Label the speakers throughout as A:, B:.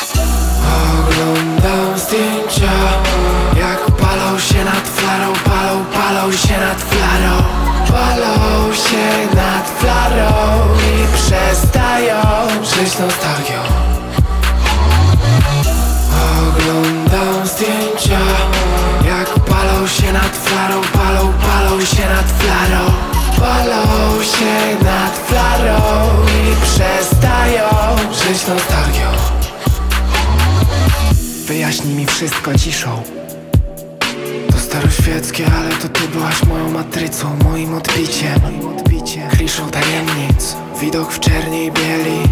A: Oglądam zdjęcia Jak palą się nad flarą Palą, palą się nad flarą. Palą się nad flarą I przestają żyć nostalgią. Oglądam zdjęcia Jak palą się nad flarą Palą, palą się nad flarą. Palą się nad Wyjaśnij mi wszystko ciszą. To staroświeckie, ale to ty byłaś moją matrycą Moim odbiciem, Kliszą tajemnic Widok w czerni i bieli.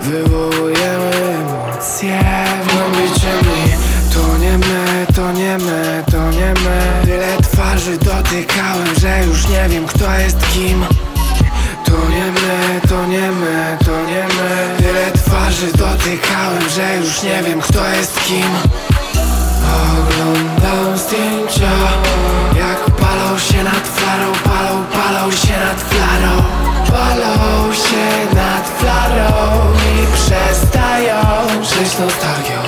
A: Wywołujemy emocje w głębi ciemni. To nie my, to nie my, to nie my. Tyle twarzy dotykałem, że już nie wiem kto jest kim. To nie my, to nie my, to nie my. Tyle twarzy dotykałem, że już nie wiem kto jest kim. Oglądam zdjęcia Jak palą się nad flarą, palą, palą się nad flarą. Palą się nad flarą i przestają żyć nostalgią.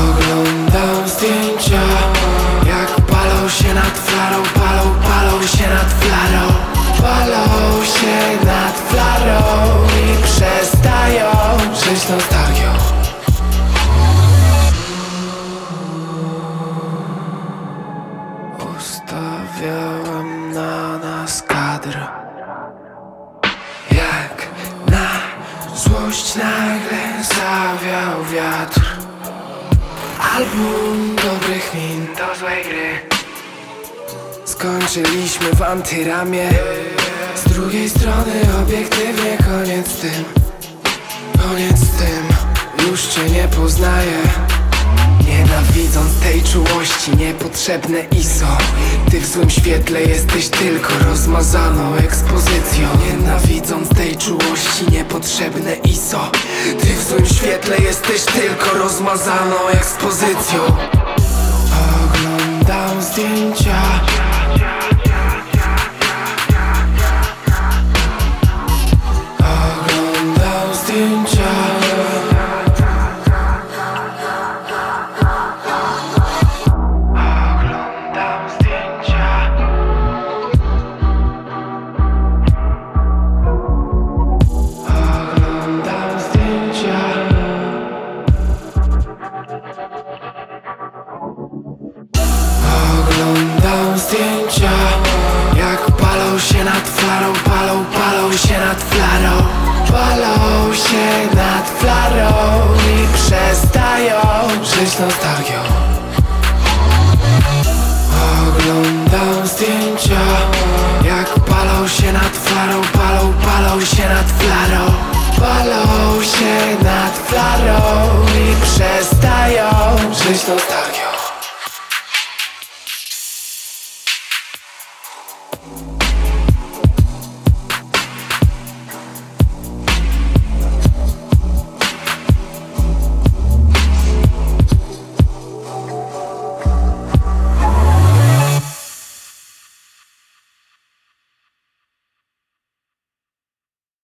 A: Oglądam zdjęcia Jak palą się nad flarą, palą, palą się nad flarą. Palą się nad Album dobrych min do złej gry. Skończyliśmy w antyramie. Z drugiej strony obiektywnie koniec z tym. Koniec z tym. Już cię nie poznaję Nienawidząc tej czułości Niepotrzebne ISO. Ty w złym świetle jesteś tylko rozmazaną ekspozycją. Nienawidząc tej czułości Niepotrzebne ISO. Ty w złym świetle jesteś tylko rozmazaną ekspozycją. Oglądam zdjęcia